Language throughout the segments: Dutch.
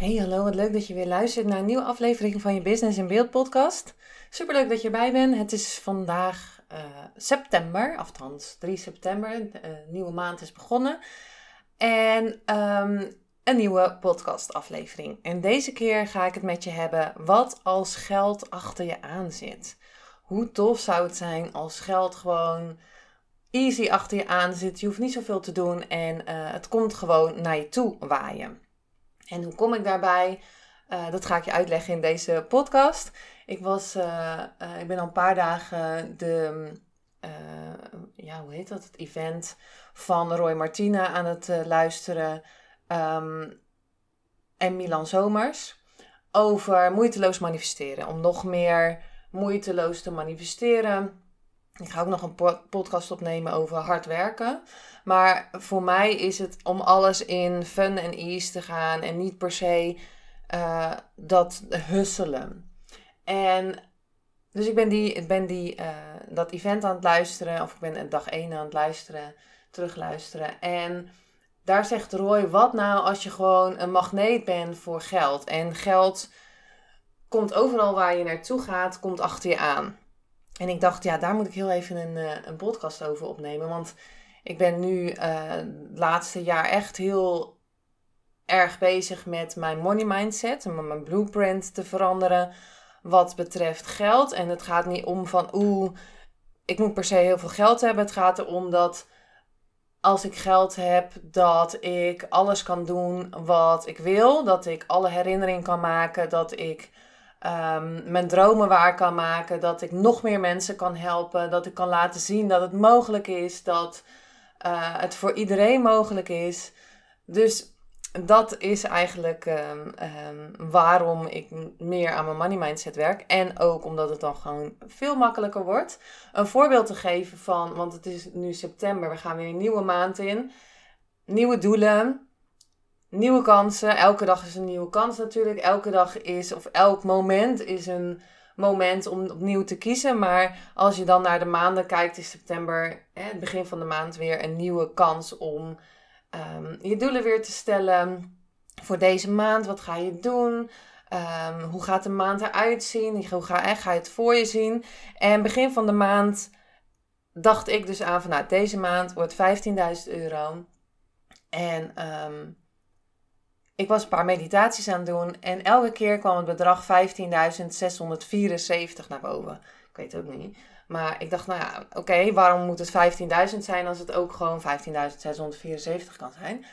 Hey, hallo, wat leuk dat je weer luistert naar een nieuwe aflevering van je Business in Beeld podcast. Superleuk dat je erbij bent. Het is vandaag uh, september, althans 3 september. De uh, nieuwe maand is begonnen. En um, een nieuwe podcast aflevering. En deze keer ga ik het met je hebben wat als geld achter je aan zit. Hoe tof zou het zijn als geld gewoon easy achter je aan zit. Je hoeft niet zoveel te doen en uh, het komt gewoon naar je toe waaien. En hoe kom ik daarbij? Uh, dat ga ik je uitleggen in deze podcast. Ik, was, uh, uh, ik ben al een paar dagen de, ja, hoe heet dat? Het event van Roy Martina aan het luisteren. Um, en Milan Zomers. Over moeiteloos manifesteren. Om nog meer moeiteloos te manifesteren. Ik ga ook nog een podcast opnemen over hard werken. Maar voor mij is het om alles in fun en ease te gaan en niet per se uh, dat husselen. En dus ik ben, die, ben die, uh, dat event aan het luisteren, of ik ben dag 1 aan het luisteren, terugluisteren. En daar zegt Roy, wat nou als je gewoon een magneet bent voor geld? En geld komt overal waar je naartoe gaat, komt achter je aan. En ik dacht, ja, daar moet ik heel even een, uh, een podcast over opnemen. Want ik ben nu uh, het laatste jaar echt heel erg bezig met mijn money mindset. En mijn blueprint te veranderen wat betreft geld. En het gaat niet om van, oeh, ik moet per se heel veel geld hebben. Het gaat erom dat als ik geld heb, dat ik alles kan doen wat ik wil. Dat ik alle herinneringen kan maken. Dat ik um, mijn dromen waar kan maken. Dat ik nog meer mensen kan helpen. Dat ik kan laten zien dat het mogelijk is. Dat uh, het voor iedereen mogelijk is. Dus dat is eigenlijk um, um, waarom ik meer aan mijn money mindset werk. En ook omdat het dan gewoon veel makkelijker wordt. Een voorbeeld te geven van, want het is nu september, we gaan weer een nieuwe maand in. Nieuwe doelen, nieuwe kansen. Elke dag is een nieuwe kans natuurlijk. Elke dag is, of elk moment is een moment om opnieuw te kiezen. Maar als je dan naar de maanden kijkt, is september, hè, het begin van de maand, weer een nieuwe kans om um, je doelen weer te stellen. Voor deze maand, wat ga je doen? Um, hoe gaat de maand eruit zien? Hoe ga, je het voor je zien? En begin van de maand dacht ik dus aan van nou, deze maand wordt 15.000 euro. En um, ik was een paar meditaties aan het doen en elke keer kwam het bedrag 15.674 naar boven. Ik weet het ook niet. Maar ik dacht, nou ja, oké, waarom moet het 15.000 zijn als het ook gewoon 15.674 kan zijn?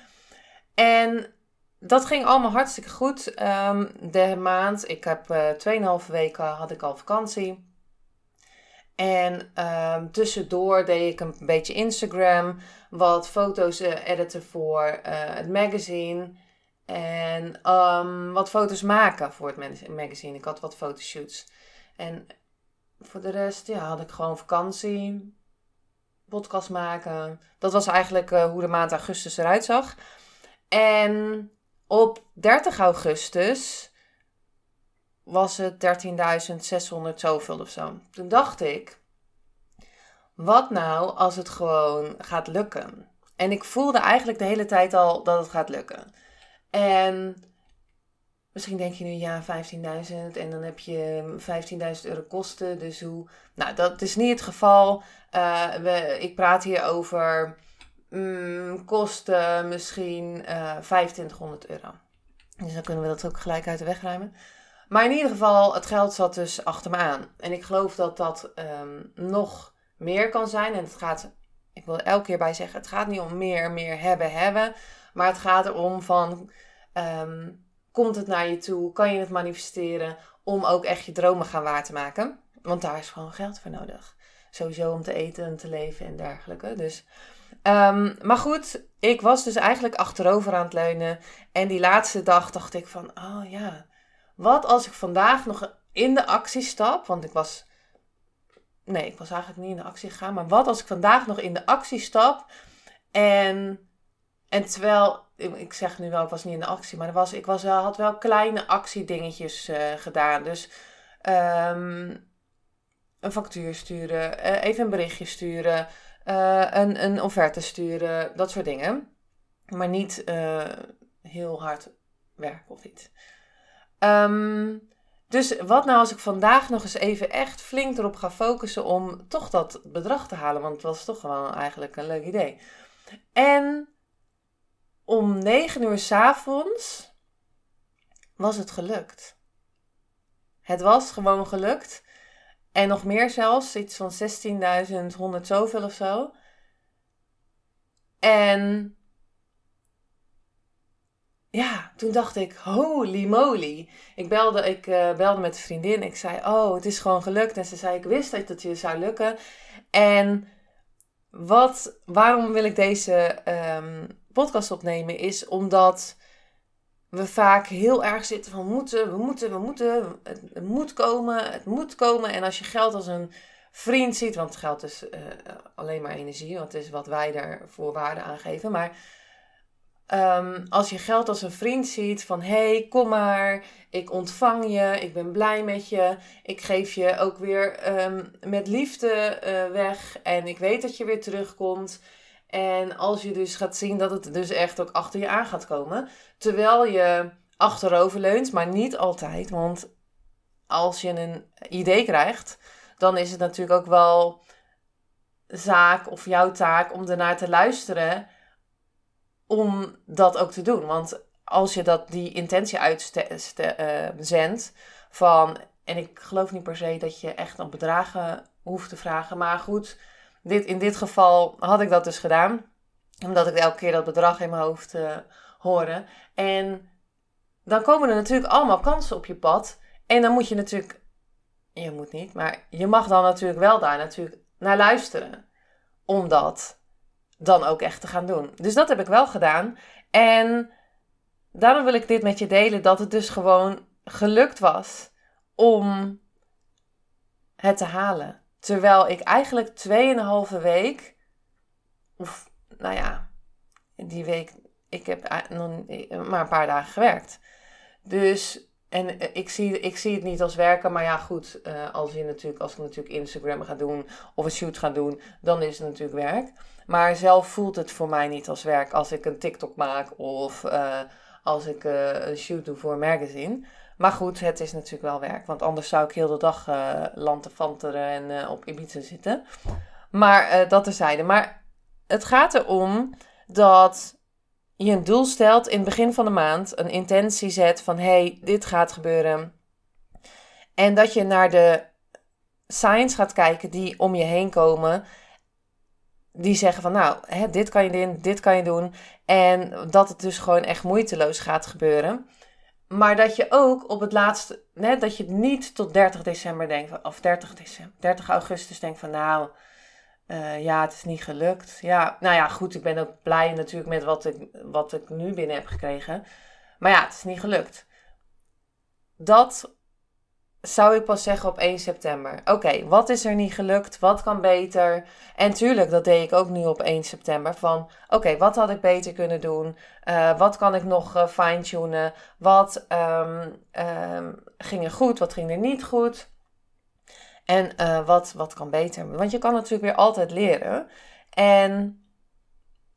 En dat ging allemaal hartstikke goed. Um, de maand, ik heb uh, 2,5 weken had ik al vakantie. En um, tussendoor deed ik een beetje Instagram, wat foto's uh, editen voor uh, het magazine. En um, wat foto's maken voor het magazine. Ik had wat fotoshoots. En voor de rest ja, had ik gewoon vakantie. Podcast maken. Dat was eigenlijk uh, hoe de maand augustus eruit zag. En op 30 augustus was het 13.600 zoveel of zo. Toen dacht ik, wat nou als het gewoon gaat lukken? En ik voelde eigenlijk de hele tijd al dat het gaat lukken. En misschien denk je nu, ja, 15.000 en dan heb je 15.000 euro kosten. Dus hoe. Nou, dat is niet het geval. Uh, we, ik praat hier over mm, kosten misschien uh, eh, 2500 euro. Dus dan kunnen we dat ook gelijk uit de weg ruimen. Maar in ieder geval, het geld zat dus achter me aan. En ik geloof dat dat um, nog meer kan zijn. En het gaat, ik wil elke keer bij zeggen, het gaat niet om meer, meer hebben, hebben. Maar het gaat erom van, um, komt het naar je toe? Kan je het manifesteren om ook echt je dromen gaan waar te maken? Want daar is gewoon geld voor nodig. Sowieso om te eten en te leven en dergelijke. Dus Ehm, maar goed, ik was dus eigenlijk achterover aan het leunen. En die laatste dag dacht ik van, oh ja, wat als ik vandaag nog in de actie stap? Want ik was, nee, ik was eigenlijk niet in de actie gegaan. Maar wat als ik vandaag nog in de actie stap? En, en terwijl, ik zeg nu wel, ik was niet in de actie, maar er was, ik was wel, had wel kleine actiedingetjes uh, gedaan. Dus um, een factuur sturen, uh, even een berichtje sturen, uh, een, een offerte sturen, dat soort dingen. Maar niet heel hard werken of iets. Um, dus wat nou als ik vandaag nog eens even echt flink erop ga focussen om toch dat bedrag te halen? Want het was toch wel eigenlijk een leuk idee. En om 9 uur s avonds was het gelukt. Het was gewoon gelukt. En nog meer zelfs, iets van 16.100 zoveel of zo. En ja, toen dacht ik, holy moly. Ik belde, ik, uh, belde met een vriendin. Ik zei, oh, het is gewoon gelukt. En ze zei, ik wist dat het je zou lukken. En wat, waarom wil ik deze um, podcast opnemen? Is omdat we vaak heel erg zitten van moeten, we moeten, we moeten. Het, moet komen, het moet komen. En als je geld als een vriend ziet, want geld is uh, alleen maar energie. Want het is wat wij daarvoor waarde aangeven. Maar Um, als je geld als een vriend ziet van hé, hey, kom maar, ik ontvang je, ik ben blij met je, ik geef je ook weer um, met liefde uh, weg en ik weet dat je weer terugkomt. En als je dus gaat zien dat het dus echt ook achter je aan gaat komen, terwijl je achterover leunt, maar niet altijd, want als je een idee krijgt, dan is het natuurlijk ook wel zaak of jouw taak om ernaar te luisteren om dat ook te doen. Want als je dat, die intentie uitzendt uh, van, en ik geloof niet per se dat je echt op bedragen hoeft te vragen, maar goed, dit, in dit geval had ik dat dus gedaan, omdat ik elke keer dat bedrag in mijn hoofd uh, hoorde. En dan komen er natuurlijk allemaal kansen op je pad. En dan moet je natuurlijk, je moet niet, maar je mag dan natuurlijk wel daar natuurlijk naar luisteren. Omdat dan ook echt te gaan doen. Dus dat heb ik wel gedaan. En daarom wil ik dit met je delen, dat het dus gewoon gelukt was om het te halen. Terwijl ik eigenlijk 2,5 week, of nou ja, die week, ik heb nog maar een paar dagen gewerkt. Dus, en eh, ik zie, ik zie het niet als werken, maar ja goed, uh, als, je natuurlijk, als ik natuurlijk Instagram ga doen of een shoot ga doen, dan is het natuurlijk werk. Maar zelf voelt het voor mij niet als werk als ik een TikTok maak of als ik een shoot doe voor een magazine. Maar goed, het is natuurlijk wel werk. Want anders zou ik heel de dag uh, lantefanteren en op Ibiza zitten. Maar dat terzijde. Maar het gaat erom dat je een doel stelt in het begin van de maand. Een intentie zet van, hey, dit gaat gebeuren. En dat je naar de signs gaat kijken die om je heen komen die zeggen van nou, hè, dit kan je doen, dit kan je doen. En dat het dus gewoon echt moeiteloos gaat gebeuren. Maar dat je ook op het laatste, net dat je niet tot 30 december denkt, of 30, december, 30 augustus denkt van nou, uh, ja, het is niet gelukt. Ja, nou ja, goed, ik ben ook blij natuurlijk met wat ik, wat ik nu binnen heb gekregen. Maar ja, het is niet gelukt. Dat zou ik pas zeggen op 1 september. Oké, wat is er niet gelukt? Wat kan beter? En tuurlijk, dat deed ik ook nu op 1 september. Van oké, wat had ik beter kunnen doen? Uh, wat kan ik nog uh, fine-tunen? Wat um, um, ging er goed? Wat ging er niet goed? En uh, wat, wat kan beter? Want je kan natuurlijk weer altijd leren. En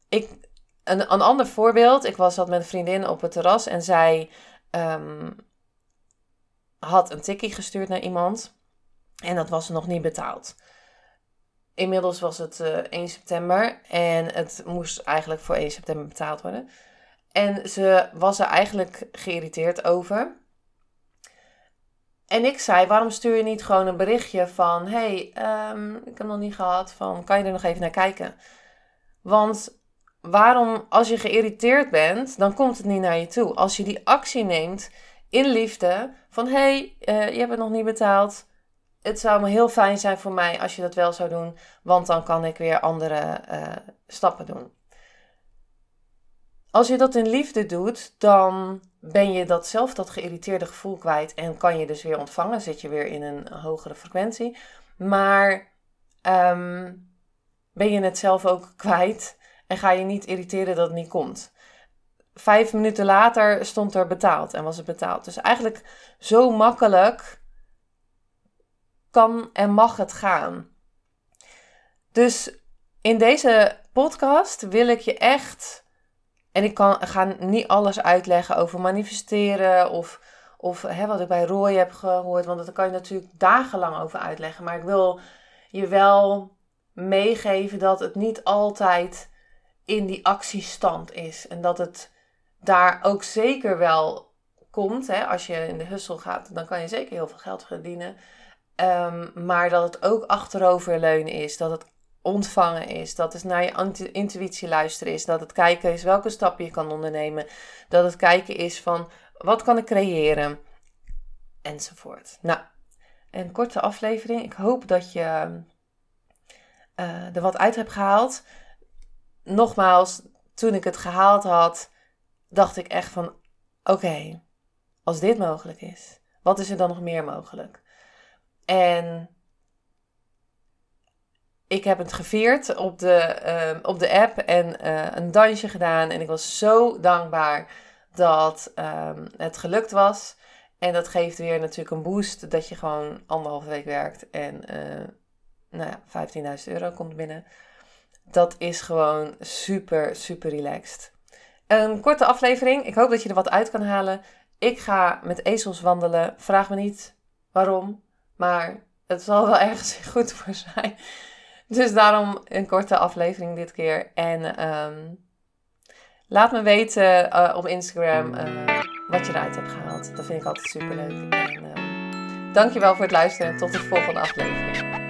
ik, een, een ander voorbeeld. Ik was zat met een vriendin op het terras en zij. Um, had een tikkie gestuurd naar iemand en dat was nog niet betaald. Inmiddels was het uh, eh, 1 september en het moest eigenlijk voor 1 september betaald worden. En ze was er eigenlijk geïrriteerd over. En ik zei, waarom stuur je niet gewoon een berichtje van... hey, um, ik heb nog niet gehad, van, kan je er nog even naar kijken? Want waarom, als je geïrriteerd bent, dan komt het niet naar je toe. Als je die actie neemt in liefde van hey, uh, je hebt het nog niet betaald. het zou me heel fijn zijn voor mij als je dat wel zou doen, want dan kan ik weer andere eh, stappen doen. Als je dat in liefde doet, dan ben je dat zelf, dat geïrriteerde gevoel kwijt en kan je dus weer ontvangen. Zit je weer in een hogere frequentie. Maar ehm, ben je het zelf ook kwijt en ga je niet irriteren dat het niet komt. Vijf minuten later stond er betaald en was het betaald. Dus eigenlijk zo makkelijk kan en mag het gaan. Dus in deze podcast wil ik je echt. En ik kan, ga niet alles uitleggen over manifesteren of, of hè, wat ik bij Roy heb gehoord, want daar kan je natuurlijk dagenlang over uitleggen. Maar ik wil je wel meegeven dat het niet altijd in die actiestand is. En dat het daar ook zeker wel komt. Hè? Als je in de hustle gaat, dan kan je zeker heel veel geld verdienen. Ehm, maar dat het ook achteroverleunen is. Dat het ontvangen is. Dat het naar je intuïtie luisteren is. Dat het kijken is welke stappen je kan ondernemen. Dat het kijken is van wat kan ik creëren. Enzovoort. Nou, een korte aflevering. Ik hoop dat je uh, er wat uit hebt gehaald. Nogmaals, toen ik het gehaald had, dacht ik echt van: oké, als dit mogelijk is, wat is er dan nog meer mogelijk? En ik heb het gevierd op de, uh, op de app en uh, een dansje gedaan. En ik was zo dankbaar dat um, het gelukt was. En dat geeft weer natuurlijk een boost dat je gewoon anderhalve week werkt en uh, nou ja, 15.000 euro komt binnen. Dat is gewoon super, super relaxed. Een korte aflevering. Ik hoop dat je er wat uit kan halen. Ik ga met ezels wandelen. Vraag me niet waarom. Maar het zal wel ergens goed voor zijn. Dus daarom een korte aflevering dit keer. En um, laat me weten uh, op Instagram uh, wat je eruit hebt gehaald. Dat vind ik altijd super leuk. En um, dankjewel voor het luisteren. Tot de volgende aflevering.